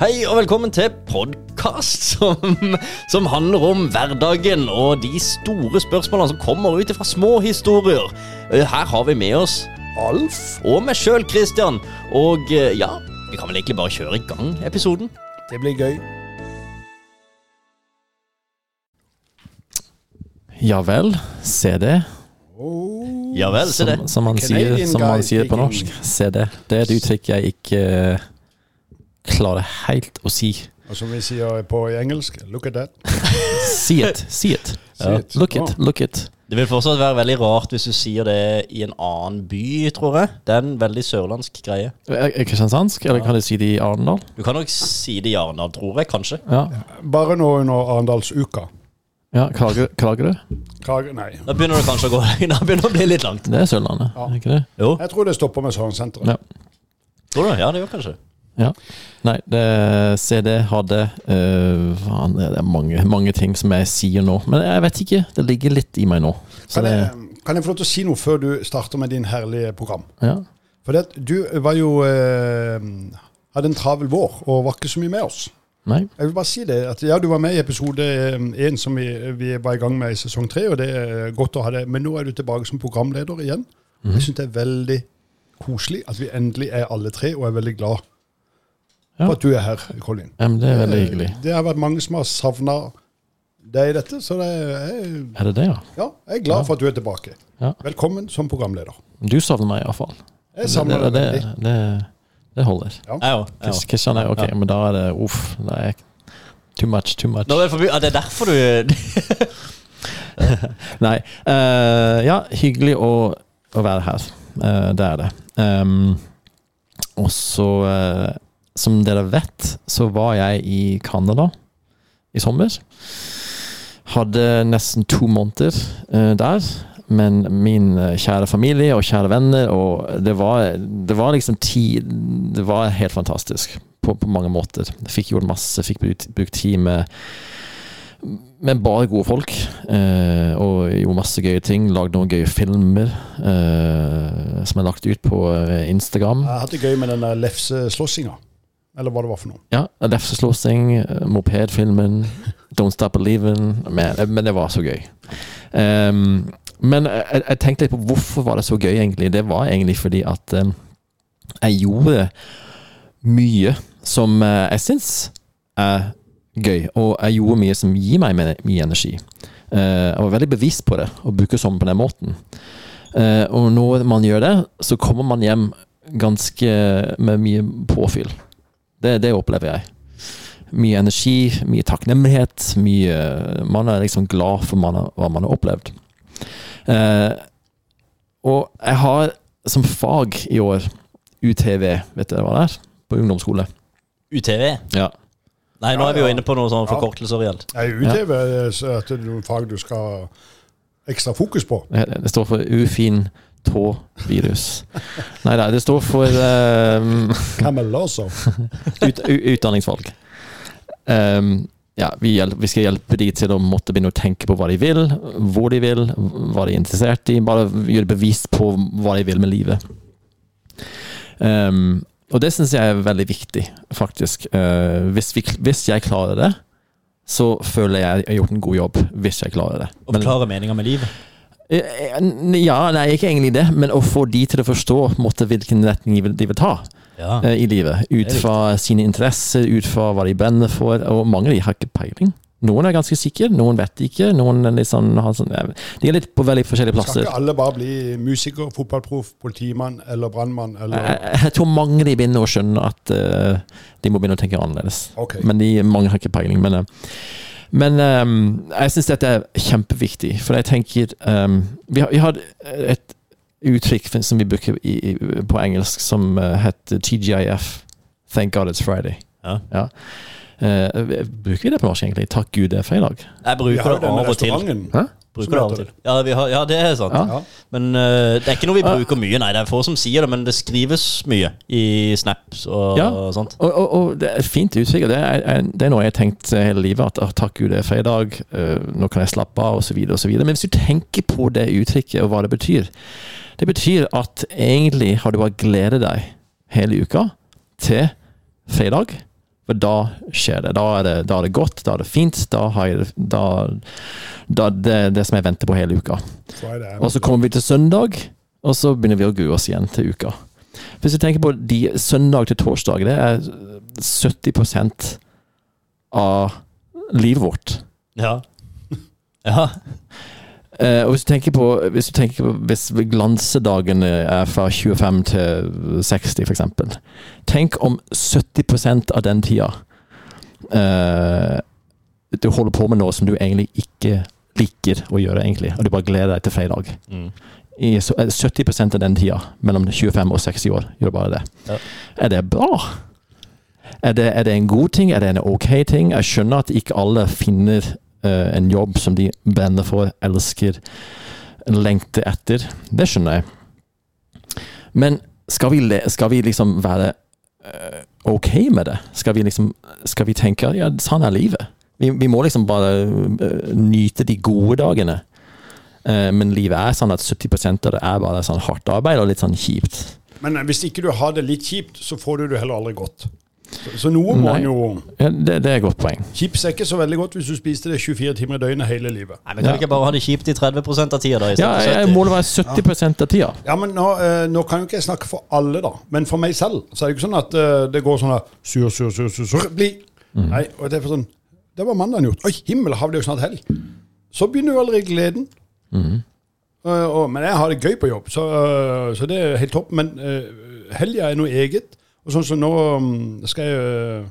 Hei og velkommen til podkast som, som handler om hverdagen og de store spørsmålene som kommer ut fra små historier. Eh, Her har vi med oss Alf og meg sjøl, Christian. Og eh, ja, vi kan vel egentlig bare kjøre i gang episoden. Det blir gøy. Ja vel, se det. Oh. Ja vel, se det. Som, som, man, sier, som man sier på norsk. Se det. Det er et uttrykk jeg ikke eh, klarer helt å si. Og som vi sier på engelsk, look at that. See it. See it. See it. Look it. Look it. Det vil fortsatt være veldig rart hvis du sier det i en annen by, tror jeg. Det er en veldig sørlandsk greie. Kristiansandsk, eller kan du si det i Arendal? Du kan nok si det i Arendal, tror jeg, kanskje. Ja. Bare nå under Arendalsuka. ja Kragerø? Kragerø? Krage, nei. Da begynner det kanskje å gå Da begynner det å bli litt langt. Det er Sørlandet, Ja. ikke det? Jo, Jeg tror det stopper med Sørlandssenteret. Ja. tror du? Ja, det gjør kanskje. Ja. Nei, det, CD hadde øh, faen, Det er mange, mange ting som jeg sier nå. Men jeg vet ikke. Det ligger litt i meg nå. Så Kan det, jeg, kan jeg få lov til å si noe før du starter med din herlige program? ja. For det, du var jo øh, Hadde en travel vår og var ikke så mye med oss. Nei. Jeg vil bare si det, at ja, Du var med i episode én som vi, vi var i gang med i sesong tre, og det er godt å ha det. Men nå er du tilbake som programleder igjen. Mm. Jeg syns det er veldig koselig at vi endelig er alle tre, og er veldig glad Ja. for at du er her, Colin. Ja, men det er veldig hyggelig. Det har vært mange som har savna deg i dette, så det er, Er det det, ja? ja, jeg er glad Ja. for at du er tilbake. Ja. Velkommen som programleder. Du savner meg iallfall. Jeg savner deg det, veldig. det, det holder. Jeg òg. Kristian. Er ok, Ja. men da er det uff. Det er too much, too much. Nå er det forbi, det er derfor du Nei. Uh, ja, hyggelig å, å være her. Uh, det er det. Um, og så, eh, som dere vet, så var jeg i Canada i sommer. Hadde nesten to måneder uh, der. Men min eh, kjære familie og kjære venner, og det var, det var liksom tid Det var helt fantastisk på, på mange måter. Fikk gjort masse, fikk brukt, brukt tid med med bare gode folk. Eh, og gjorde masse gøye ting. Lagde noen gøye filmer eh, som er lagt ut på Instagram. Jeg hadde gøy med den lefseslåssinga. Eller hva det var for noe. Ja, Lefseslåssing, mopedfilmen, Don't Stop Believin'. Men, men det var så gøy. Um, men jeg, jeg tenkte litt på hvorfor var det så gøy, egentlig. Det var egentlig fordi at um, jeg gjorde mye som uh, jeg syns er gøy, og jeg gjorde mye som gir meg mye energi. Uh, jeg var veldig bevisst på det, å bruke sånn på den måten. Uh, og når man gjør det, så kommer man hjem ganske med mye påfyll. Det, det opplever jeg. Mye energi, mye takknemlighet. Mye, man er liksom glad for man har, hva man har opplevd. Eh, og jeg har som fag i år UTV, vet dere hva det er? På ungdomsskole. UTV? Ja. Nei, nå Ja, er vi jo ja. inne på noen sånne forkortelser i alt. Nei, UTV er noen fag du skal ha ekstra fokus på. Det, det står for ufin tå-virus. Nei da, det står for um, ut, utdanningsvalg. Um, ja, vi, hjel- vi skal hjelpe de til å måtte begynne å tenke på hva de vil, hvor de vil, hva de er interessert i. Bare gjøre bevis på hva de vil med livet. Um, og det syns jeg er veldig viktig, faktisk. Uh, hvis, vi, hvis jeg klarer det, så føler jeg jeg har gjort en god jobb. Hvis jeg klarer det. Å forklare meninga med livet. Eh, eh, Ja, nei, ikke egentlig det, men å få de til å forstå måtte, hvilken retning de vil, de vil ta Ja. eh, i livet. Ut fra sine interesser, ut fra hva de brenner for. Og mange av de har ikke peiling. Noen er ganske sikre, noen vet ikke. Noen er litt sånn, har sånn ja, De er litt på veldig forskjellige plasser. Skal ikke alle bare bli musiker, fotballproff, politimann eller brannmann eller Jeg, jeg tror mange de begynner å skjønne at uh, de må begynne å tenke annerledes. Okay. Men de, mange har ikke peiling. Men, eh, men um, jeg syns dette er kjempeviktig, for jeg tenker um, vi, har, vi har et uttrykk som vi bruker i, i, på engelsk som uh, heter TGIF. Thank God it's Friday. Ja. Eh, bruker vi det på norsk, egentlig? Takk Gud, det er fredag. Jeg bruker det av og til. Hæ? Bruker det av og til. Ja, vi har, ja, det er sant. Ja. Men uh, det er ikke noe vi bruker mye, nei. Det er få som sier det, men det skrives mye i snaps og, Ja. og sånt. Og, og, og det er fint uttrykk. Det er, det er noe jeg har tenkt hele livet. At oh, takk Gud, det er fredag. uh, nå kan jeg slappe av, osv. Men hvis du tenker på det uttrykket og hva det betyr Det betyr at egentlig har du bare gledet deg hele uka til fredag. For da skjer det. Da er det, da er det godt, da er det fint. Da har jeg da, da det er det som jeg venter på hele uka. Friday. Og så kommer vi til søndag, og så begynner vi å grue oss igjen til uka. Hvis du tenker på de søndag til torsdag, det er 70% av livet vårt. Ja. Ja. Eh, og hvis du tenker på Hvis du tenker på hvis glansedagene er fra 25 til 60, f.eks. Tenk om 70% av den tida eh, du holder på med noe som du egentlig ikke liker å gjøre, egentlig, og du bare gleder deg til fredag. Mm. I så- eh, 70% av den tida, mellom 25 og 60 år, gjør bare det. Ja. Er det bra? Er det, er det en god ting? Er det en ok ting? Jeg skjønner at ikke alle finner en jobb som de brenner for, elsker, lengter etter. Det skjønner jeg. Men skal vi, skal vi liksom være eh, ok med det? Skal vi liksom Skal vi tenke ja, sånn er livet? Vi, vi må liksom bare eh, nyte de gode dagene. Eh, men livet er sånn at 70% av det er bare sånn hardt arbeid og litt sånn kjipt. Men eh, hvis ikke du har det litt kjipt, så får du det heller aldri godt. Så, så noe må Nei. man jo Ja, det, det er et godt poeng. Chips er ikke så veldig godt hvis du spiste det 24 timer i døgnet hele livet. Nei, men Kan Ja. vi ikke bare ha det kjipt i 30 av tida, da? Ja, jeg 70? må være 70 av tida. Ja, men nå, eh, nå kan jo ikke jeg snakke for alle, da. Men for meg selv så er det ikke sånn at eh, det går sånn at sur, sur, sur, sur, sur, bli. Nei, og det er for sånn Det var mandagen gjort. Oi, himmel, har det jo snart helg. Så begynner jo allerede gleden. Eh, og, men jeg har det gøy på jobb, så, uh, så det er helt topp. Men uh, helga er noe eget. Og sånn som nå mm, skal jeg eh,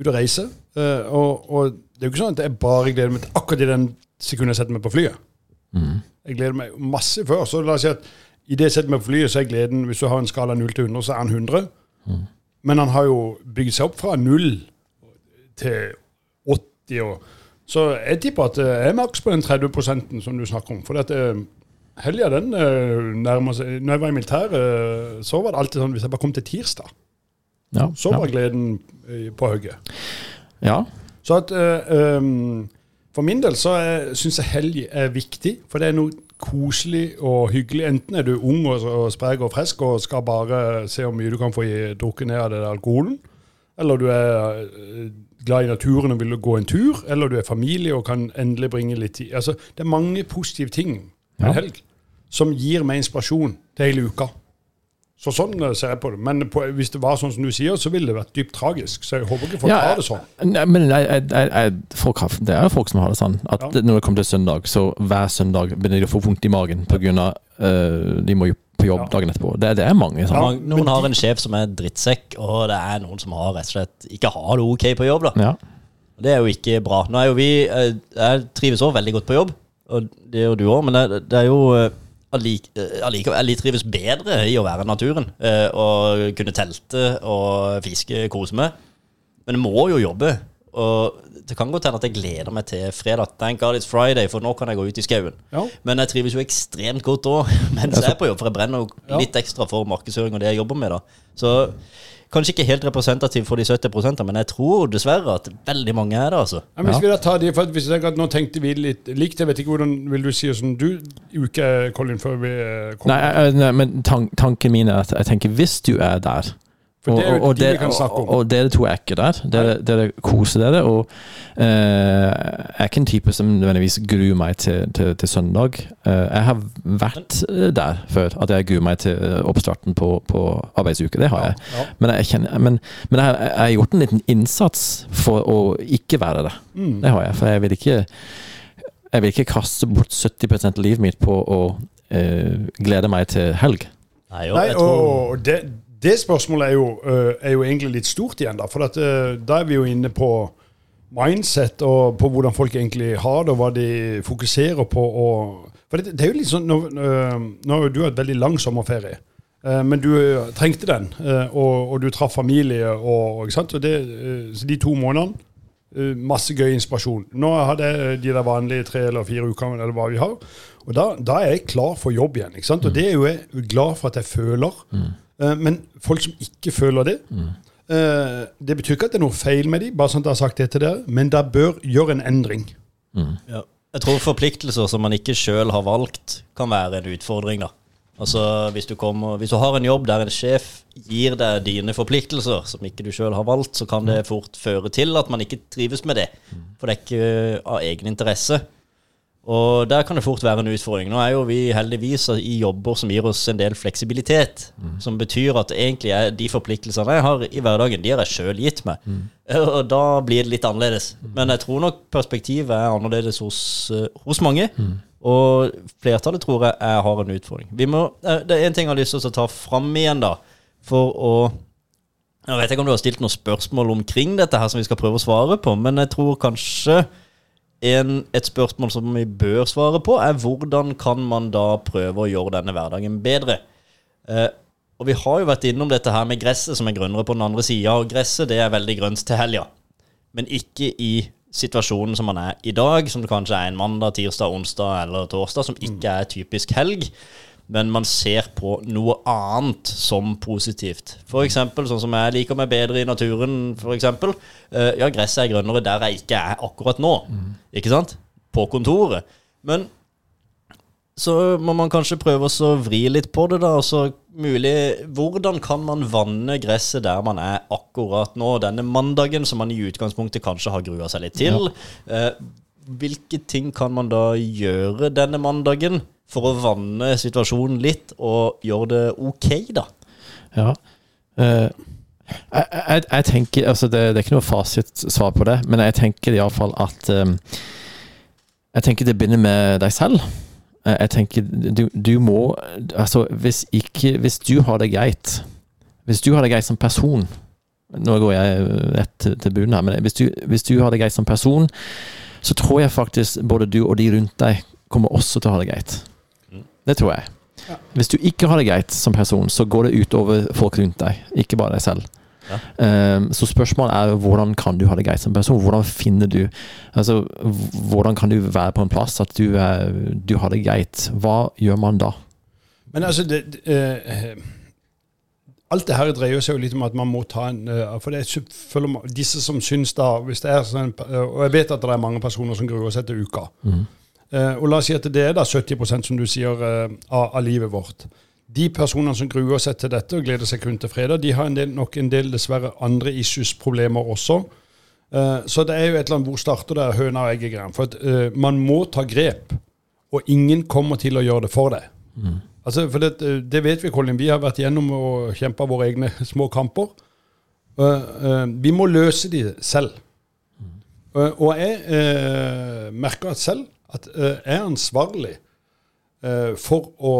ut og reise. eh, og, og det er jo ikke sånn at jeg bare gleder meg til akkurat i den sekundet jeg setter meg på flyet. Jeg gleder meg masse før. Så la oss si at i det jeg setter meg på flyet, så er gleden Hvis du har en skala 0 til 100, så er han 100. Men han har jo bygd seg opp fra 0 til 80. Og, så jeg tipper at eh, jeg er maks på den 30 som du snakker om. For eh, helga, den nærmer seg Når jeg var i militæret, så var det alltid sånn hvis jeg bare kom til tirsdag, Ja, så var gleden eh, på hugget. ja. Så at um, For min del så syns jeg helg er viktig, for det er noe koselig og hyggelig. Enten er du ung og, og sprek og frisk og skal bare se hvor mye du kan få drukket ned av den alkoholen, eller du er eh, glad i naturen og vil gå en tur, eller du er familie og kan endelig bringe litt tid. Altså, det er mange positive ting med Ja. helg som gir meg inspirasjon til hele uka. Så sånn eh, ser jeg på det. Men på, hvis det var sånn som du sier, så ville det vært dypt tragisk. Så jeg håper ikke folk Ja, har det sånn. Nei, men jeg, jeg, jeg, folk det er jo folk som har det sånn. At Ja. når det kommer til søndag, så hver søndag begynner de å få vondt i magen pga. Uh, de må jo på jobb Ja. dagen etterpå. Det, det er mange sånn. Noen har en sjef som er drittsekk, og det er noen som har rett og slett ikke har det ok på jobb. da Ja. Det er jo ikke bra. Nå er jo vi eh, Jeg trives òg veldig godt på jobb, og det gjør du òg, men det, det er jo eh, eh, allikevel Jeg trives bedre i å være i naturen eh, og kunne telte og fiske, kose meg. Men jeg må jo jobbe. Og det kan godt hende at jeg gleder meg til fredag. Thank God it's Friday, for nå kan jeg gå ut i skauen. Ja. Men jeg trives jo ekstremt godt òg mens jeg er på jobb, for jeg brenner jo litt ekstra for markedsføring og det jeg jobber med. da Så kanskje ikke helt representativ for de 70% men jeg tror dessverre at veldig mange er det. altså Ja, men hvis Ja. vi da tar de, for hvis jeg tenker at Nå tenkte vi litt likt. Jeg vet ikke hvordan vil du si hvordan du uke, Colin, før vi kommer? Nei, kommer? nei, men tan tanken min er at jeg tenker hvis du er der For det er jo de vi kan snakke om. og, og dere to er ikke der. Dere, det koser dere. Og eh, jeg er ikke en type som nødvendigvis gruer meg til, til, til søndag. Uh, jeg har vært eh, der før. At jeg gruer meg til oppstarten på, på arbeidsuke. Det har jeg. Ja. Men jeg, kjenner, men, men jeg, jeg har gjort en liten innsats for å ikke være der. Mm. Det har jeg. For jeg vil ikke Jeg vil ikke kaste bort 70 av livet mitt på å uh, glede meg til helg. Nei, og, Nei, og, og det, det spørsmålet er jo, øh, er jo egentlig litt stort igjen, da. For at, øh, da er vi jo inne på mindset og på hvordan folk egentlig har det, og hva de fokuserer på. For det, det er jo litt sånn Nå, øh, har jo du hatt veldig lang sommerferie. Men du trengte den, og, og du traff familie. Og, ikke sant? Det, så de to månedene Masse gøy inspirasjon. Nå hadde jeg de der vanlige tre eller fire ukene, eller hva vi har. Og da, da er jeg klar for jobb igjen. ikke sant? Og det er jo jeg glad for at jeg føler. Eh, men folk som ikke føler det mm. Det betyr ikke at det er noe feil med dem, bare sånn at jeg har sagt det til dere, men dere bør gjøre en endring. ja. Jeg tror forpliktelser som man ikke sjøl har valgt, kan være en utfordring. da Altså hvis du, kommer, hvis du har en jobb der en sjef gir deg dine forpliktelser som ikke du sjøl har valgt, så kan det fort føre til at man ikke trives med det. For det er ikke av egen interesse. Og der kan det fort være en utfordring. Nå er jo vi heldigvis i jobber som gir oss en del fleksibilitet. Som betyr at egentlig er de forpliktelsene jeg har i hverdagen, de har jeg sjøl gitt meg. Og da blir det litt annerledes. Men jeg tror nok perspektivet er annerledes hos, eh, hos mange. Og flertallet tror jeg jeg har en utfordring. Vi må, eh, det er en ting jeg har lyst til å ta fram igjen, da. For å Jeg vet ikke om du har stilt noen spørsmål omkring dette her som vi skal prøve å svare på, men jeg tror kanskje en, et spørsmål som vi bør svare på, er hvordan kan man da prøve å gjøre denne hverdagen bedre? Eh, og vi har jo vært innom dette her med gresset som er grønnere på den andre sida, og gresset det er veldig grønt til helga, men ikke i situasjonen som man er i dag, som det kanskje er en mandag, tirsdag, onsdag eller torsdag, som ikke er typisk helg. Men man ser på noe annet som positivt. For eksempel, sånn som jeg liker meg bedre i naturen, for eksempel. Eh, ja, gresset er grønnere der jeg ikke er akkurat nå. Ikke sant? På kontoret. Men så må man kanskje prøve å vri litt på det, da. Altså, mulig, hvordan kan man vanne gresset der man er akkurat nå, denne mandagen, som man i utgangspunktet kanskje har grua seg litt til? Eh, hvilke ting kan man da gjøre denne mandagen for å vanne situasjonen litt og gjøre det ok, da? Ja. Uh, jeg, jeg, jeg tenker altså det, det er ikke noe fasitsvar på det, men jeg tenker iallfall at um, Jeg tenker det begynner med deg selv. Jeg, jeg tenker du, du må Altså, hvis ikke Hvis du har det greit Hvis du har det greit som person Nå går jeg rett til, til bunnen her, men hvis du, hvis du har det greit som person, så tror jeg faktisk både du og de rundt deg kommer også til å ha det greit. Det tror jeg. Ja. Hvis du ikke har det greit som person, så går det utover folk rundt deg, ikke bare deg selv. Ja. Um, så spørsmålet er hvordan kan du ha det greit som person? Hvordan finner du Altså, hvordan kan du være på en plass at du, er, du har det greit? Hva gjør man da? Men altså det, det, uh, Alt det her dreier seg jo litt om at man må ta en eh, For det er disse som syns da hvis det er sånn, eh, Og jeg vet at det er mange personer som gruer seg til uka. Eh, og la oss si at det er da 70% som du sier, eh, av, livet vårt. De personene som gruer seg til dette og gleder seg kun til fredag, de har en del, nok en del dessverre andre issues-problemer også. Eh, så det er jo et eller annet hvor starter det høna og egget-greia. For at, eh, man må ta grep, og ingen kommer til å gjøre det for deg. Altså, for det, det vet vi, Colin. Vi har vært gjennom og kjempa våre egne små kamper. Eh, eh, vi må løse de selv. Eh, og jeg merker at selv at uh, er ansvarlig uh, for å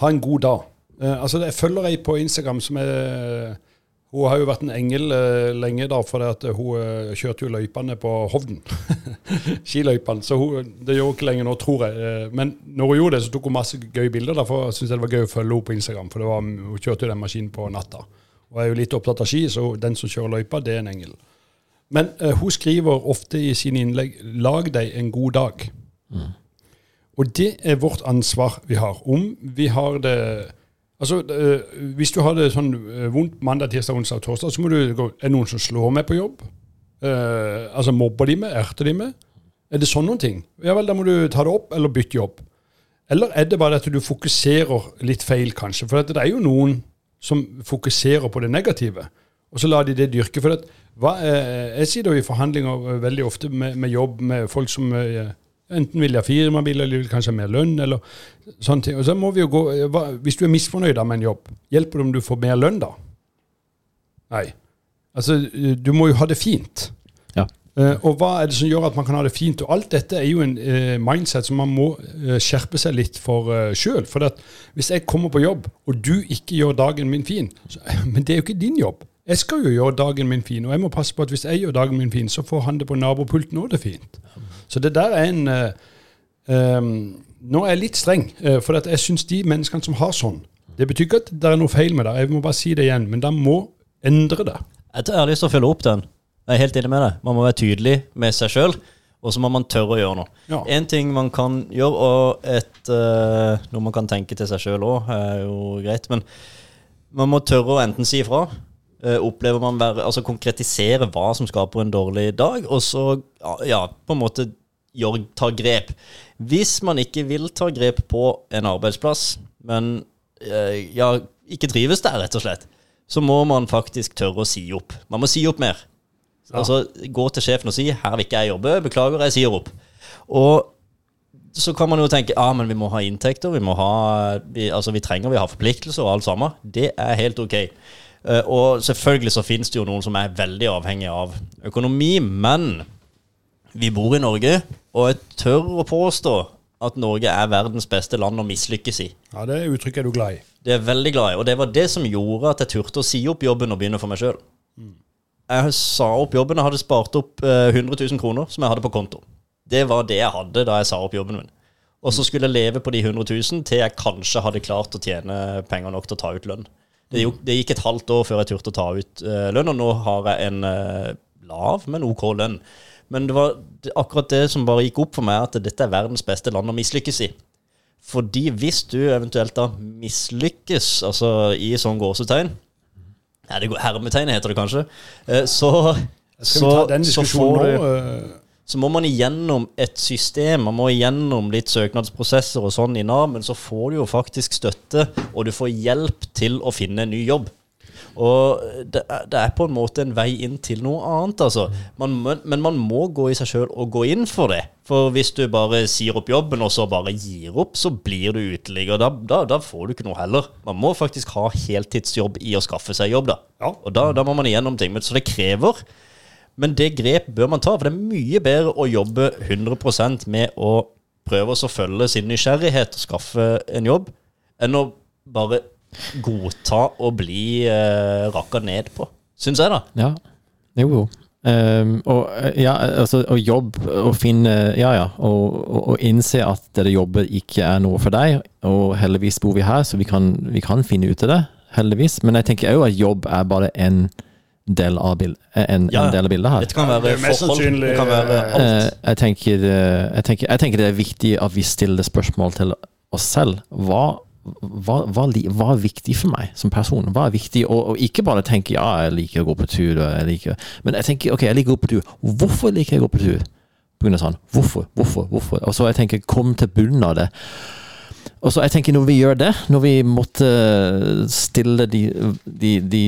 ha en god dag. Eh, altså, Jeg følger ei på Instagram som er Hun har jo vært en engel lenge, da, for at hun kjørte jo løypene på Hovden. Skiløypene. Så hun, det gjør hun ikke lenger nå, tror jeg. Men når hun gjorde det, så tok hun masse gøye bilder. Derfor syntes jeg det var gøy å følge henne på Instagram, for var, hun kjørte jo den maskinen på natta. Og er jo litt opptatt av ski, så den som kjører løypa, det er en engel. Men uh, hun skriver ofte i sine innlegg 'lag deg en god dag'. Og det er vårt ansvar vi har. Om vi har det Altså, uh, Hvis du har det sånn eh, vondt mandag, tirsdag, onsdag og torsdag, så må du gå Er det noen som slår meg på jobb? Uh, altså Mobber de meg? Erter de meg? Er det sånne ting? Ja vel, da må du ta det opp, eller bytte jobb. Eller er det bare at du fokuserer litt feil, kanskje? For det er jo noen som fokuserer på det negative, og så lar de det dyrke. For at, hva, eh, jeg sitter jo i forhandlinger eh, veldig ofte med, med jobb med folk som eh, enten vil ha firmabil, eller vil kanskje ha mer lønn, eller sånne ting. Og så må vi jo gå, hva, Hvis du er misfornøyd med en jobb, hjelper det om du får mer lønn da? Nei. Altså, du må jo ha det fint. Ja. Eh, og hva er det som gjør at man kan ha det fint? Og alt dette er jo en eh, mindset som man må eh, skjerpe seg litt for uh, sjøl. For at hvis jeg kommer på jobb, og du ikke gjør dagen min fin så, Men det er jo ikke din jobb. Jeg skal jo gjøre dagen min fin, og jeg må passe på at hvis jeg gjør dagen min fin, så får han det på nabopulten òg det fint. Så det der er en uh, um, Nå er jeg litt streng, uh, for at jeg syns de menneskene som har sånn Det betyr ikke at det er noe feil med det, jeg må bare si det igjen, men de må endre det. Jeg har lyst til å følge opp den. Jeg er helt enig med deg. Man må være tydelig med seg sjøl, og så må man tørre å gjøre noe. Ja. En ting man kan gjøre, og et, uh, noe man kan tenke til seg sjøl òg, er jo greit, men man må tørre å enten si ifra. Eh, opplever man være, altså konkretisere hva som skaper en dårlig dag, og så ja, ja, på en måte gjør, ta grep. Hvis man ikke vil ta grep på en arbeidsplass, men eh, ja, ikke trives der, rett og slett, så må man faktisk tørre å si opp. Man må si opp mer. Altså gå til sjefen og si 'her vil ikke jeg jobbe, beklager, jeg sier opp'. Og så kan man jo tenke ja, men vi må ha inntekter, vi må ha vi, Altså vi trenger vi har forpliktelser og alt sammen. Det er helt ok. Eh, og selvfølgelig så finnes det jo noen som er veldig avhengig av økonomi, men vi bor i Norge, og jeg tør å påstå at Norge er verdens beste land å mislykkes i. Ja, Det uttrykket er du glad i. Det er veldig glad i, og det var det som gjorde at jeg turte å si opp jobben og begynne for meg sjøl. Jeg sa opp jobben jeg hadde spart opp eh, 100 000 kroner som jeg hadde på konto. Det var det jeg hadde da jeg sa opp jobben min. Og så skulle jeg leve på de 100 000 til jeg kanskje hadde klart å tjene penger nok til å ta ut lønn. Det, gikk- det gikk et halvt år før jeg turte å ta ut uh, lønn, og nå har jeg en uh, lav, men OK lønn. Men det var akkurat det som bare gikk opp for meg, at dette er verdens beste land å mislykkes i. Fordi hvis du eventuelt da mislykkes, altså i sånn gåsetegn hermetegnet Hermetegn heter det kanskje. eh, Så, så, så, får du, så må man igjennom et system. Man må igjennom litt søknadsprosesser og sånn i Nav, men så får du jo faktisk støtte, og du får hjelp til å finne en ny jobb. Og det det er på en måte en vei inn til noe annet, altså. Man, men man må gå i seg sjøl og gå inn for det. For hvis du bare sier opp jobben, og så bare gir opp, så blir du uteligger. Da, da, da får du ikke noe heller. Man må faktisk ha heltidsjobb i å skaffe seg jobb, da. Ja. Og da, da må man igjennom ting. Men, så det krever men det grep bør man ta, for det er mye bedre å jobbe 100% med å prøve å følge sin nysgjerrighet og skaffe en jobb, enn å bare godta å bli eh, rakka ned på. Syns jeg, da. Ja. Jo, jo. Um, og eh, ja, altså, å jobbe og finne Ja, ja. Og, og, og innse at det jobber ikke er noe for deg. Og heldigvis bor vi her, så vi kan, vi kan finne ut av det. Heldigvis. Men jeg tenker òg at jobb er bare en del av, bil, en, Ja, en del av bildet her. Det kan være det forhold, det kan være eh, alt. Eh, jeg, tenker, eh, jeg, tenker, jeg tenker det er viktig at vi stiller spørsmål til oss selv. Hva, hva, hva, hva er viktig for meg som person? Hva er viktig? Og, og ikke bare tenke ja, jeg liker å gå på tur, jeg liker Men jeg tenker ok, jeg liker å gå på tur. Hvorfor liker jeg å gå på tur? På grunn av sånn. Hvorfor? Hvorfor? Hvorfor? Og så jeg tenker kom til bunnen av det. Og så jeg tenker når vi gjør det, når vi måtte stille de, de, de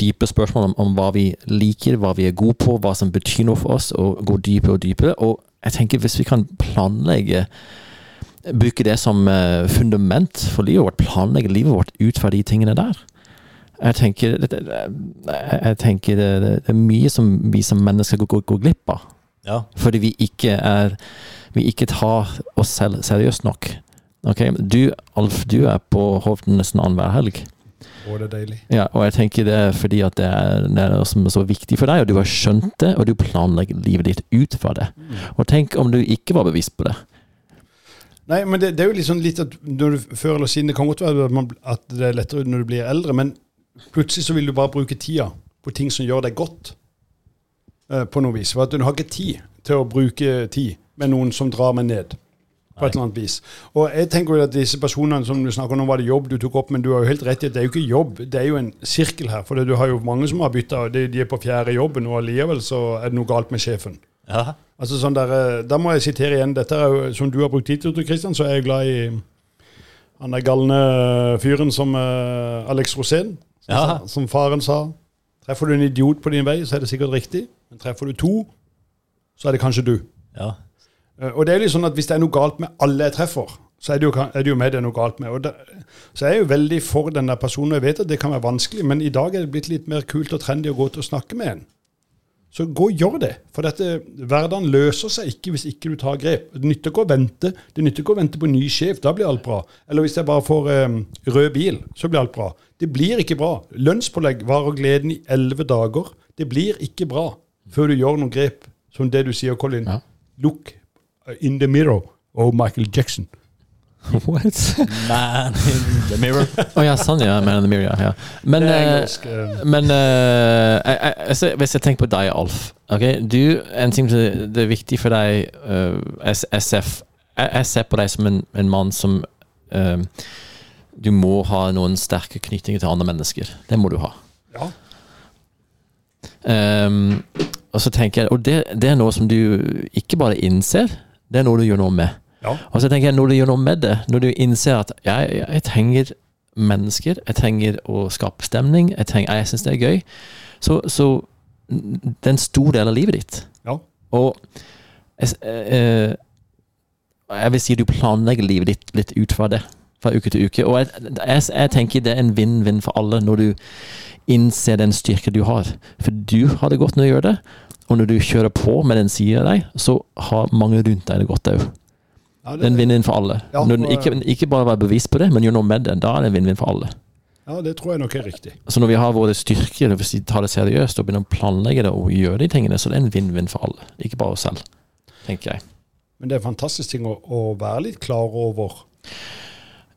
dype spørsmålene om, om hva vi liker, hva vi er gode på, hva som betyr noe for oss, og gå dypere og dypere. Og jeg tenker hvis vi kan planlegge Bruke det som eh, fundament for livet vårt, planlegge livet vårt ut fra de tingene der. Jeg tenker, jeg tenker det, er mye som vi som mennesker går, går, går glipp av. Ja. Fordi vi ikke er Vi ikke tar oss selv seriøst nok. Ok, Du, Alf, du er på Hovden nesten annenhver helg. Og det er deilig. Ja, og jeg tenker det er fordi at det er, det er noe som er så viktig for deg, og du har skjønt det, og du planlegger livet ditt ut fra det. Og tenk om du ikke var bevisst på det. Nei, men det, det er jo sånn litt at når du, Før eller siden Det kan godt være at, man, at det er lettere når du blir eldre, men plutselig så vil du bare bruke tida på ting som gjør deg godt. eh, på noe vis. For at du har ikke tid til å bruke tid med noen som drar meg ned. På et eller annet vis. Og jeg tenker jo at disse personene som du snakker om, nå var det jobb du tok opp, men du har jo helt rett i at det er jo ikke jobb, det er jo en sirkel her. For du har jo mange som har bytta, de, er på fjerde jobben, og allikevel så er det noe galt med sjefen. Ja. Altså sånn der, eh, Da må jeg sitere igjen. Dette er jo, Som du har brukt tid til, Kristian, så er jeg glad i han der galne fyren som uh, Alex Rosén. Som, Ja. sa- som faren sa. Treffer du en idiot på din vei, så er det sikkert riktig. Men treffer du to, så er det kanskje du. ja. Eh, Og det er litt sånn at Hvis det er noe galt med alle jeg treffer, så er det jo, er det jo meg det er noe galt med. Og det, så jeg er jo veldig for den der personen. Jeg vet at det kan være vanskelig, men i dag er det blitt litt mer kult og trendy å gå til å snakke med en. Så gå og gjør det. For dette, hverdagen løser seg ikke hvis ikke du tar grep. Det nytter ikke å vente Det nytter ikke å vente på ny sjef. Da blir alt bra. Eller hvis jeg bare får um, rød bil, så blir alt bra. Det blir ikke bra. Lønnspålegg varer gleden i elleve dager. Det blir ikke bra før du gjør noen grep som det du sier, Colin. Ja. Look in the mirror. og Michael Jackson. What? Man in the mirror. Å ja, sånn ja. Man in the mirror, ja. Men, eh, engelsk. eh, men uh, jeg, jeg, hvis jeg tenker på deg, Alf okay? Du, En ting som det er viktig for deg, uh, SF jeg, jeg ser på deg som en, en mann som Du må ha noen sterke knytninger til andre mennesker. Det må du ha. Ja. Um, og så tenker jeg, og det, det er noe som du ikke bare innser, det er noe du gjør noe med. Ja. Og så tenker jeg, når du gjør noe med det, når du innser at jeg, jeg trenger mennesker, jeg trenger å skape stemning, jeg, trenger, jeg syns det er gøy, så, så det er en stor del av livet ditt. Ja. Og jeg, eh, jeg vil si du planlegger livet ditt litt ut fra det, fra uke til uke. Og jeg, jeg, jeg tenker det er en vinn-vinn for alle når du innser den styrke du har. For du har det godt når du gjør det, og når du kjører på med den siden av deg, så har mange rundt deg det godt òg. Ja, Det er en vinn-vinn for alle. Ja, Når, den ikke, ikke bare være bevisst på det, men gjør noe med det. Da er det en vinn-vinn for alle. ja, det tror jeg nok er riktig. Så når vi har våre styrker, hvis vi tar det seriøst og begynner å planlegge det og gjøre de tingene, så det er en vinn-vinn for alle. Ikke bare oss selv, tenker jeg. Men det er en fantastisk ting å, å være litt klar over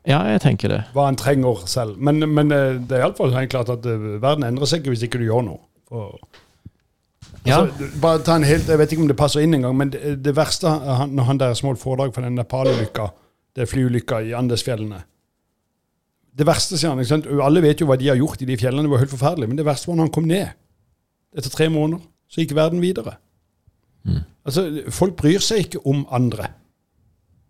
Ja, jeg tenker det. hva en trenger selv. Men, men eh, det er iallfall helt klart at eh, verden endrer seg ikke hvis ikke du gjør noe. For. Altså, bare ta en helt, Jeg vet ikke om det passer inn engang, men det, det verste han, når han der Smål foredrag for den Nepal-ulykka, det flyulykka i Andesfjellene Det verste, sier han. ikke sant? Alle vet jo hva de har gjort i de fjellene, det var helt forferdelig. Men det verste var når han kom ned. Etter tre måneder så gikk verden videre. Mm. Altså, Folk bryr seg ikke om andre.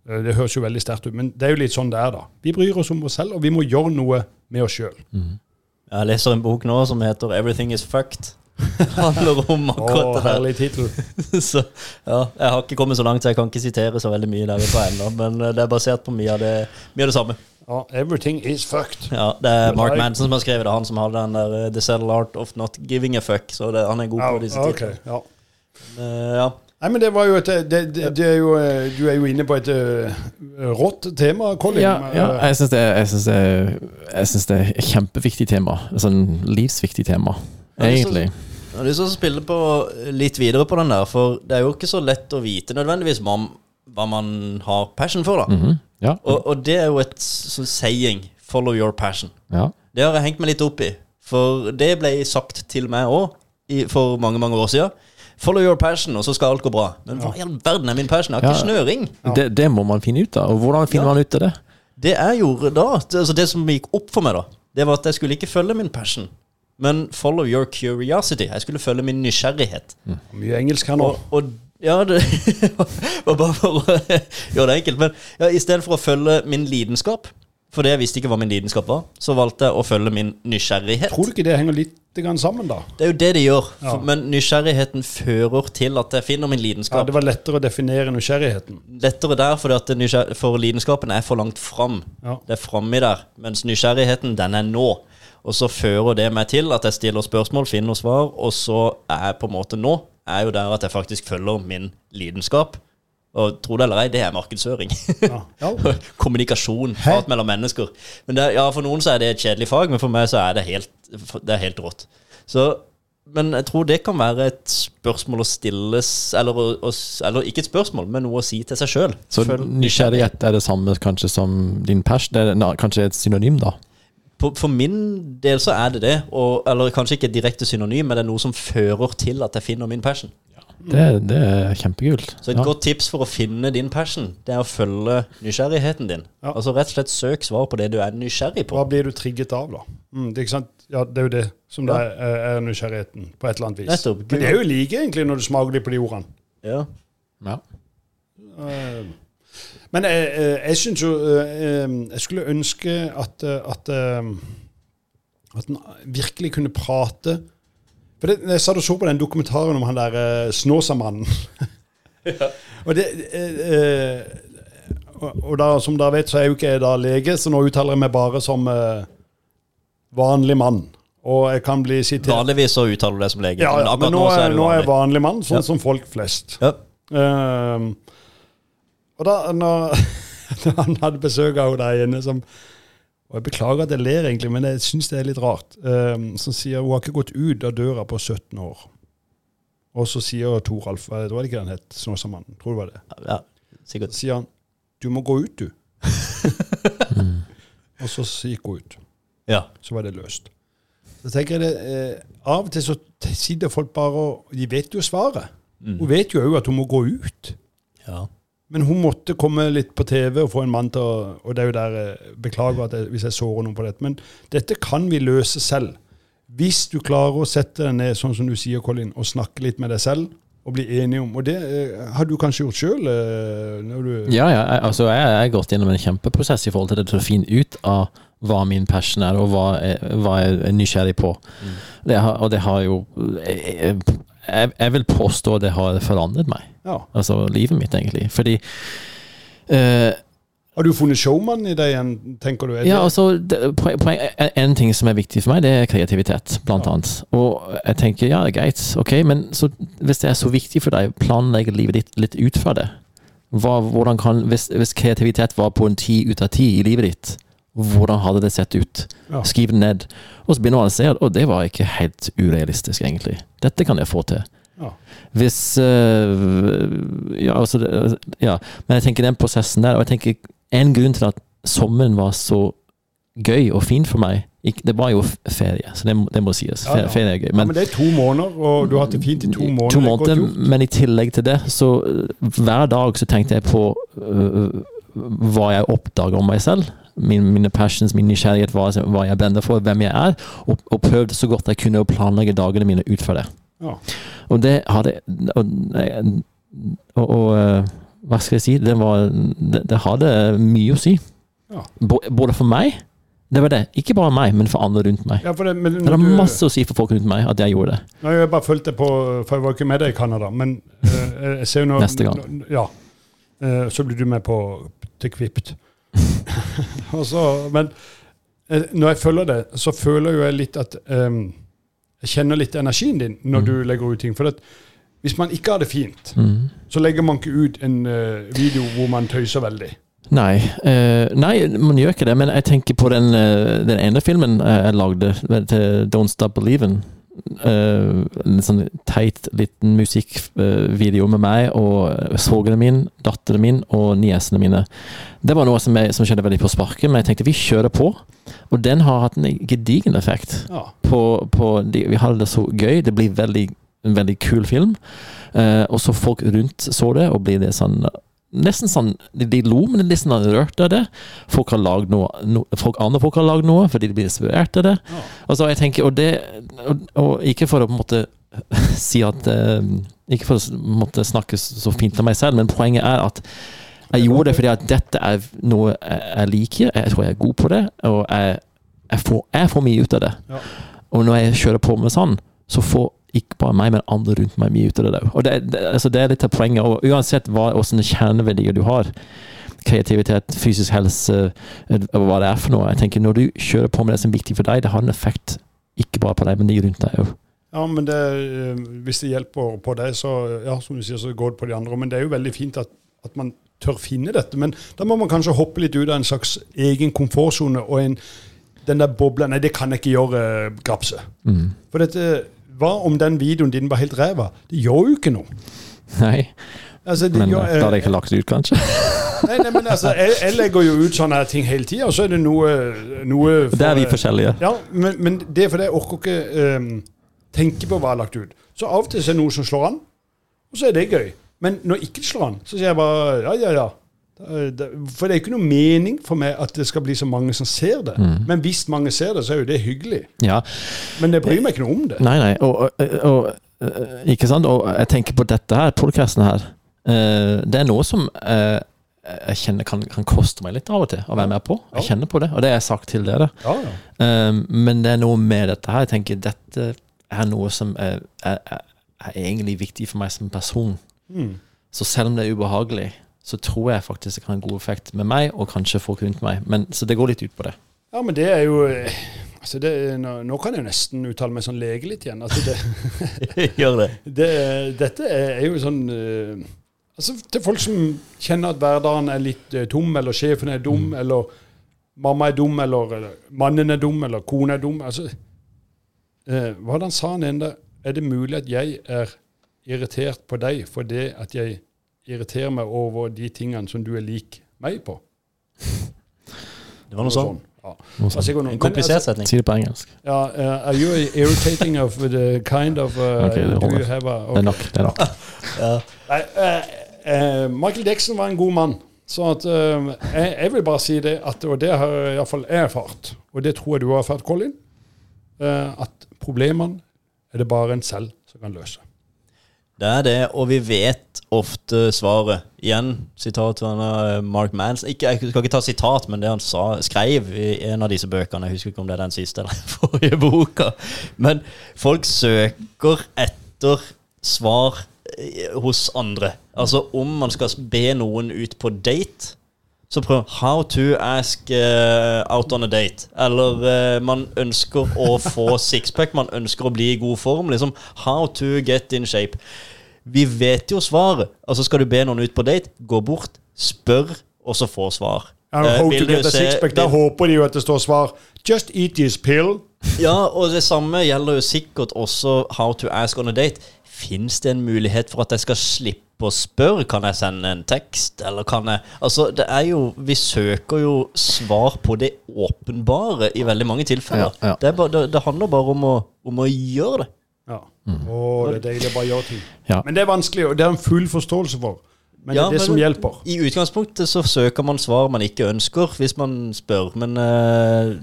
Eh, Det høres jo veldig sterkt ut, men det er jo litt sånn det er, da. Vi bryr oss om oss selv, og vi må gjøre noe med oss sjøl. Jeg leser en bok nå som heter 'Everything Is Fucked'. Handler om akkurat det der. herlig tittel. Så ja, Jeg har ikke kommet så langt, så jeg kan ikke sitere så veldig mye derfra ennå. Men eh, det er basert på mye av det, mye av det samme. Ja, everything is fucked. Ja, Det er Mark Manson som har skrevet det. Han som hadde den der eh, 'The Subtle Art of Not Giving a Fuck'. Så det, han er god Ja, på disse ok, titlene. ja. Uh, ja. Nei, men det var jo et det, det, det er jo, eh, Du er jo inne på et uh, rått tema, Colin. Ja, ja Eh, jeg syns det, det, er et kjempeviktig tema. Et sånn livsviktig tema, Ja, egentlig. Jeg har lyst til å spille på litt videre på den der, for det er jo ikke så lett å vite nødvendigvis hva, hva man har passion for, da. Mhm. Ja. Og, og det er jo et sånn saying 'follow your passion'. ja. Det har jeg hengt meg litt opp i. For det ble sagt til meg òg for mange mange år siden. Follow your passion, og så skal alt gå bra. Men hva i all verden er min passion? Jeg har ikke snøring. Det, det må man finne ut av. Og hvordan finner man ut av det? Det jeg gjorde da, altså det som gikk opp for meg da, det var at jeg skulle ikke følge min passion, men follow your curiosity. Jeg skulle følge min nysgjerrighet. Mye engelsk her nå. Og, og ja, det var bare for å gjøre det enkelt. Men ja, i stedet for å følge min lidenskap, for det jeg visste ikke hva min lidenskap var, så valgte jeg å følge min nysgjerrighet. Tror du ikke det henger litt grann sammen, da? Det er jo det de gjør. Ja. For, men nysgjerrigheten fører til at jeg finner min lidenskap. Ja. Det var lettere å definere nysgjerrigheten. Lettere der, fordi at for lidenskapen er for langt fram. Ja. Det er framme der. Mens nysgjerrigheten, den er nå. Og så fører det meg til at jeg stiller spørsmål, finner svar, og så er jeg på en måte nå er jo der at jeg faktisk følger min lidenskap. Og tro det eller ei, det er markedsføring. Ja. Ja. Kommunikasjon, prat mellom mennesker. Men det, ja, For noen så er det et kjedelig fag, men for meg så er det helt, det er helt rått. Så, men jeg tror det kan være et spørsmål å stilles Eller, eller ikke et spørsmål, men noe å si til seg sjøl. Så nysgjerrighet er det samme kanskje som din pers? Det er kanskje et synonym, da? For, for min del så er det det. Og, eller kanskje ikke direkte synonym, men det er noe som fører til at jeg finner min passion. Det, det er kjempekult. Så et Ja. godt tips for å finne din passion, det er å følge nysgjerrigheten din. Ja. Altså rett og slett søk svar på det du er nysgjerrig på. Hva blir du trigget av, da? Mm, det, er ikke sant? Ja, det er jo det som Ja. det er, er nysgjerrigheten, på et eller annet vis. Nettopp. Men det er jo like, egentlig, når du smaker litt på de ordene. Ja. Ja. Eh, Men jeg, jeg, jeg syns jo eh, eh, Jeg skulle ønske at, eh, at eh, At en virkelig kunne prate For det, Jeg satt og så på den dokumentaren om han der Snåsamannen. Snåsamannen. og det eh, eh, og, da, som dere vet, så er jo ikke jeg da lege, så nå uttaler jeg meg bare som eh, vanlig mann. Og jeg kan bli sitert Vanligvis så uttaler du deg som lege. ja, ja, men nå, så er, nå er jeg vanlig. mann, sånn Ja. som folk flest. Ja. Ehm, og da når, når han hadde besøk av henne der inne som Og jeg beklager at jeg ler, egentlig, men jeg syns det er litt rart. Um, som sier hun har ikke gått ut av døra på 17 år. Og så sier Toralf var det ikke han het? Snåsamannen. Tror du det var det? ja, sikkert. Så sier han du må gå ut, du. og så gikk hun ut. Ja. Så var det løst. Så tenker jeg det, eh, Av og til så sitter folk bare og De vet jo svaret. Hun vet jo òg at hun må gå ut. ja. Men hun måtte komme litt på TV og få en mann til å Og det er jo der beklager at jeg, hvis jeg sårer noen på dette, men dette kan vi løse selv. Hvis du klarer å sette deg ned, sånn som du sier, Colin, og snakke litt med deg selv, og bli enig om Og det eh, har du kanskje gjort sjøl? Ja, ja. Jeg, altså, jeg har gått gjennom en kjempeprosess i forhold til det til å finne ut av hva min passion er, og hva jeg, hva jeg er nysgjerrig på. Mm. Det har, og det har jo jeg, jeg, vil påstå det har forandret meg. Ja. Altså livet mitt, egentlig. Fordi uh, har du funnet showman i deg igjen, tenker du? Ja, altså, det, poen, En ting som er viktig for meg, det er kreativitet, blant ja. annet. Og jeg tenker ja, greit, ok, men så, hvis det er så viktig for deg, planlegge livet ditt litt ut fra det. Hva, kan, hvis, hvis, kreativitet var på en ti ut av ti i livet ditt, hvordan hadde det sett ut? Ja. Skriv det ned. Og så begynner man å se at det var ikke helt urealistisk, egentlig. Dette kan jeg få til. Ja. Hvis uh, ja, altså, ja, men jeg tenker den prosessen der, og jeg tenker en grunn til at sommeren var så gøy og fin for meg Det var jo ferie, så det, det må sies. Ferie, ferie er gøy. Men, ja, men, det er to måneder, og du har hatt det fint i to måneder. To måneder men i tillegg til det, så hver dag så tenkte jeg på uh, hva jeg oppdager om meg selv. Min, mine passions, min nysgjerrighet, hva, hva jeg brenner for, hvem jeg er. Og, og, prøvde så godt jeg kunne å planlegge dagene mine ut fra det. Ja. Og det hadde og, og, og hva skal jeg si, det, var, det, det hadde mye å si. Ja. Både for meg det var det. Ikke bare meg, men for andre rundt meg. Ja, det, det hadde masse å si for folk rundt meg at jeg gjorde det. Nå, jeg bare fulgte på, for jeg var ikke med deg i Canada, men uh, jeg ser jo nå Neste gang. Ja. Uh, så blir du med på til Kvipt. men uh, når jeg følger det, så føler jo jeg litt at um, Jeg kjenner litt energien din når mm. du legger ut ting. For at hvis man ikke har det fint, mm. så legger man ikke ut en uh, video hvor man tøyser veldig. Nei, uh, nei, man gjør ikke det. Men jeg tenker på den, uh, den ene filmen jeg lagde, til Don't Stop Believin'. Uh, en sånn teit liten musikkvideo med meg og svogeren min, datteren min og niesene mine. Det var noe som, jeg, som skjedde veldig på sparket, men jeg tenkte vi kjører på. Og den har hatt en gedigen effekt. Ja. På, på de, vi hadde det så gøy. Det blir veldig en veldig kul film. Uh, og så folk rundt så det, og blir det sånn Nesten sånn De, de lo, men nesten sånn rørt av det. Folk har lagd noe no, folk, Andre folk har lagd noe fordi de blir inspirert av det. Ja. så jeg tenker, og, det og, og, ikke for å på en måte si at uh, Ikke for å måtte snakke så fint om meg selv, men poenget er at jeg gjorde det fordi at dette er noe jeg liker. Jeg tror jeg er god på det, og jeg, jeg, får, jeg får, mye ut av det. Ja. Og når jeg kjører på med sånn, så får ikke bare meg, men andre rundt meg mye ut av det Og det, det, altså det er litt av poenget. Og uansett hva, hvilke kjerneverdier du har, kreativitet, fysisk helse, eh, hva det er for noe Jeg tenker Når du kjører på med det som er viktig for deg, det har en effekt ikke bare på deg, men de rundt deg òg. Ja, men det, eh, hvis det hjelper på deg, så ja, som du sier, så går det på de andre. Men det er jo veldig fint at, at man tør finne dette. Men da må man kanskje hoppe litt ut av en slags egen komfortsone og en, den der bobla Nei, det kan jeg ikke gjøre, Grapse. Mm. For dette hva om den videoen din var helt ræva? Det gjør jo ikke noe. Nei. Altså, men gjør, da hadde jeg ikke lagt det ut, kanskje? nei, nei, men altså, jeg, jeg, legger jo ut sånne ting hele tida, og så er det noe, noe for, Det er vi forskjellige. Ja, men, men det er fordi jeg orker ikke um, tenke på hva jeg har lagt ut. Så av og til er det noe som slår an, og så er det gøy. Men når ikke det slår an, så sier jeg bare ja, ja, ja. For det er ikke noe mening for meg at det skal bli så mange som ser det. Mm. Men hvis mange ser det, så er jo det hyggelig. Ja. Men det bryr meg ikke noe om det. Nei, nei. Og, og, og, eh, ikke sant? og jeg tenker på dette her, podkasten her. Eh, det er noe som jeg kjenner kan, kan, koste meg litt av og til å være med på. Jeg kjenner på det, og det har jeg sagt til dere. Ja, ja. Men det er noe med dette her. Jeg tenker dette er noe som er, er, er egentlig viktig for meg som person. Mm. Så selv om det er ubehagelig, så tror jeg faktisk det kan ha en god effekt med meg, og kanskje folk rundt meg. Men, så det går litt ut på det. Ja, men det er jo altså det, nå, nå, kan jeg jo nesten uttale meg sånn lege litt igjen. Altså det, Gjør det. det. Dette er jo sånn uh, altså Til folk som kjenner at hverdagen er litt uh, tom, eller sjefen er dum, mm. eller mamma er dum, eller, eller, mannen er dum, eller kona er dum. altså eh, Hva sa han enda? Er det mulig at jeg er irritert på deg for det at jeg irritere meg over de tingene som du er lik meg på. Det var noe sånn. Ja. Altså, en komplisert setning. Si det på engelsk. Ja, uh, Are you irritating of the kind of uh, okay, det, do you have a, okay. det er nok. Det er nok. ja. Nei, uh, Michael Dixon var en god mann. Så at, jeg, jeg, vil bare si det, at, og det har iallfall jeg erfart, og det tror jeg du har erfart, Colin, at problemene er det bare en selv som kan løse. Det er det, og vi vet ofte svaret. Igjen, sitat fra eh, Mark Manson. Ikke, jeg skal ikke ta sitat, men det han sa, skrev i en av disse bøkene. Jeg husker ikke om det er den siste eller den forrige boka. Men folk søker etter svar eh, hos andre. Altså om man skal be noen ut på date, så prøv 'How to ask uh, out on a date'. Eller uh, man ønsker å få sixpack, man ønsker å bli i god form. Liksom 'How to get in shape'. Vi vet jo svaret. Altså Skal du be noen ut på date, gå bort, spør, og så få svar. Ja, Eh, how to get a sixpack, Da håper de jo at det står svar 'Just eat this pill'. Ja, og det samme gjelder jo sikkert også How to ask on a date. Fins det en mulighet for at jeg skal slippe å spørre? Kan jeg sende en tekst, eller kan jeg Altså, det er jo Vi søker jo svar på det åpenbare i veldig mange tilfeller. Ja, ja. Det, er bare, det, det handler bare om å, om å gjøre det. Ja. Å, det er deilig å bare gjøre ting. Ja. Men det er vanskelig, og det er en full forståelse for. Men det er det men- som hjelper. I utgangspunktet så søker man svar man ikke ønsker, hvis man spør, men eh,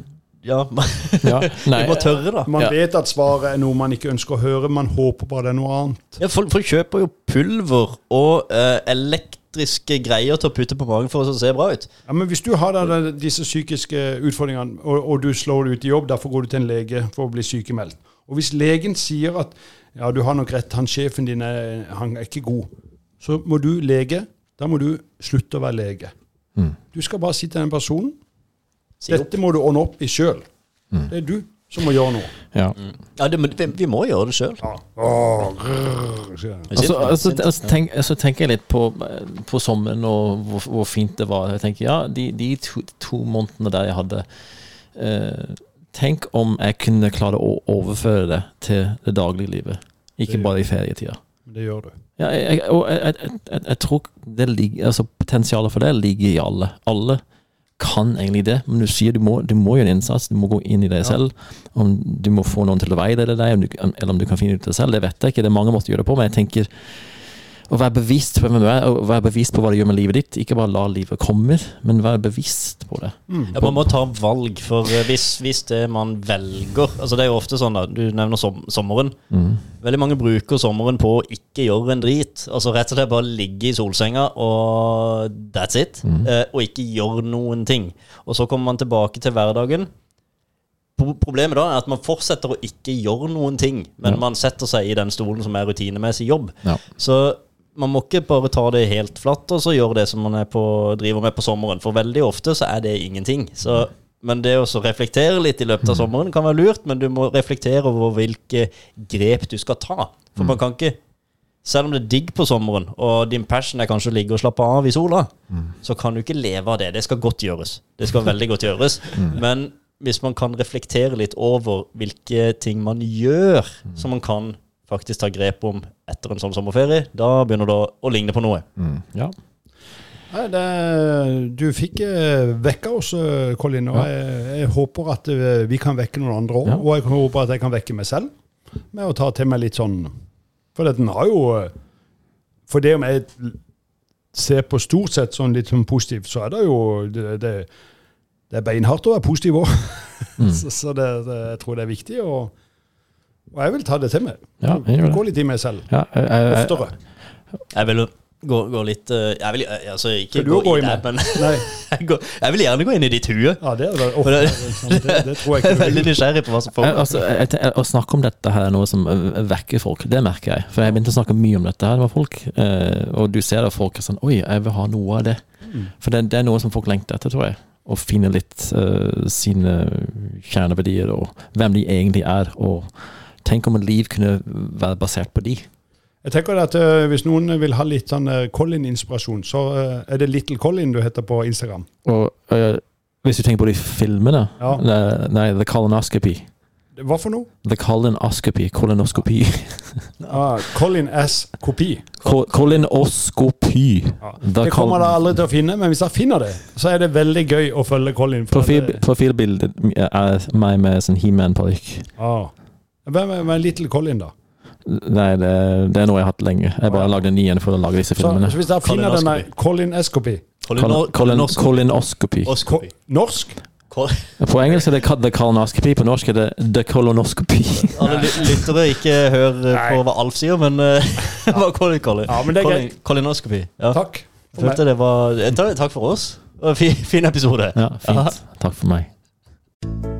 ja Ja, nei, Vi må tørre, da. Man Ja. vet at svaret er noe man ikke ønsker å høre, man håper bare det er noe annet. Ja, folk, folk kjøper jo pulver og uh, elektriske greier til å putte på magen for å se bra ut. Ja, men Hvis du har da, disse psykiske utfordringene, og, og du slår deg ut i jobb, derfor går du til en lege for å bli sykemeldt. Og hvis legen sier at ja, du har nok rett, han sjefen din er, han er ikke god, så må du lege, da må du slutte å være lege. Mm. Du skal bare si til den personen. Dette må du ordne opp i sjøl. Det er du som må gjøre noe. ja. Ja, det, vi, vi må gjøre det sjøl. Ja. Jeg. Altså, altså, altså, tenk, tenker jeg litt på, på sommeren og hvor, hvor fint det var. Jeg tenker, ja, De, de to, to månedene der jeg hadde eh, Tenk om jeg kunne klare å overføre det til det daglige livet. Ikke bare i ferietida. Det gjør du. Ja, jeg, jeg, og jeg, jeg, jeg, jeg tror det ligger, altså potensialet for det ligger i alle. Alle kan egentlig det, men du sier du må, du må gjøre en innsats. Du må gå inn i deg selv. Om du må få noen til å veilede deg, om du, eller om du kan finne ut det selv, det vet jeg ikke. Det er mange måter å gjøre det på, men jeg tenker å være bevisst på hvem du er, og være bevisst på hva du gjør med livet ditt. Ikke bare la livet komme, men være bevisst på det. Ja, man må ta valg, for eh, hvis, hvis det man velger Altså Det er jo ofte sånn, da. Du nevner som, sommeren. Veldig mange bruker sommeren på å ikke gjøre en drit. Altså Rett og slett bare ligge i solsenga og that's it. Eh, og ikke gjøre noen ting. Og så kommer man tilbake til hverdagen. Problemet da er at man fortsetter å ikke gjøre noen ting, men Ja. man setter seg i den stolen som er rutinemessig jobb. Ja. Så man må ikke bare ta det helt flatt og så gjøre det som man er på, driver med på sommeren. For veldig ofte så er det ingenting. Så, men det å reflektere litt i løpet av sommeren kan være lurt, men du må reflektere over hvilke grep du skal ta. For man kan ikke selv om det er digg på sommeren, og din passion er kanskje å ligge og slappe av i sola, så kan du ikke leve av det. Det skal godt gjøres. Det skal veldig godt gjøres. Men hvis man kan reflektere litt over hvilke ting man gjør, som man kan faktisk tar grep om etter en sånn sommerferie, da begynner det å, å ligne på noe. Mm. ja. Nei, det, du fikk eh, vekka oss, eh, Colin, og jeg, jeg håper at eh, vi kan vekke noen andre òg. Ja. Og jeg håper at jeg kan vekke meg selv med å ta til meg litt sånn For den har jo eh, For det om jeg ser på stort sett sånn litt sånn positivt, så er det jo Det, det, det er beinhardt å være positiv òg. så så det, det, jeg tror det er viktig. Og, og jeg vil ta det til meg. Ja. Gå litt i meg selv. ja jeg, jeg, jeg, Oftere. Jeg vil gå, gå litt eh, Jeg vil eh, altså ikke gå, gå i det, men Nei. jeg, går, jeg vil gjerne gå inn i ditt hue. Ja, det er oh, det- det, det tror jeg ikke Jeg er veldig nysgjerrig på hva som foregår. altså, å snakke om dette her er noe som øh, vekker folk, det merker jeg. For jeg begynte å snakke mye om dette her med folk, eh, og du ser da folk er sånn Oi, jeg vil ha noe av det. For det, det er noe som folk lengter etter, tror jeg. Å finne litt uh, sine kjerneverdier og hvem de egentlig er. Og tenk om et liv kunne være basert på de. Jeg tenker at uh, Hvis noen vil ha litt sånn uh, Colin-inspirasjon, så uh, er det Little Colin du heter på Instagram. Og hvis du tenker på de filmene Ja. Nei, nei, The Colonoscopy. Hva for noe? The Colonoscopy. Kolonoskopi. Ah, Colin S. Kopi. Ko- Kolonoskopi. Ja. Det kommer dere aldri til å finne, men hvis dere finner det, så er det veldig gøy å følge Colin. Profil, profilbildet er meg med sånn He-Man-parykk. Ah. Hvem er, hvem er Little Colin, da? Nei, det, det er noe jeg har hatt lenge. Jeg bare lagde en ny en for å lage disse filmene. så hvis dere finner denne Colin Escopy Colin- Colin- Colonoscopy. Norsk? På engelsk er det the colonoscopy, på norsk er det the colonoscopy. Alle lyttere ikke hør eh, på hva Alf sier, men eh, hva Colin Colin? Ja, men det er Colin- Colonoscopy. Ja. Takk. For følte det var Takk for oss. Fin, fin episode. Ja, fint. Takk for meg.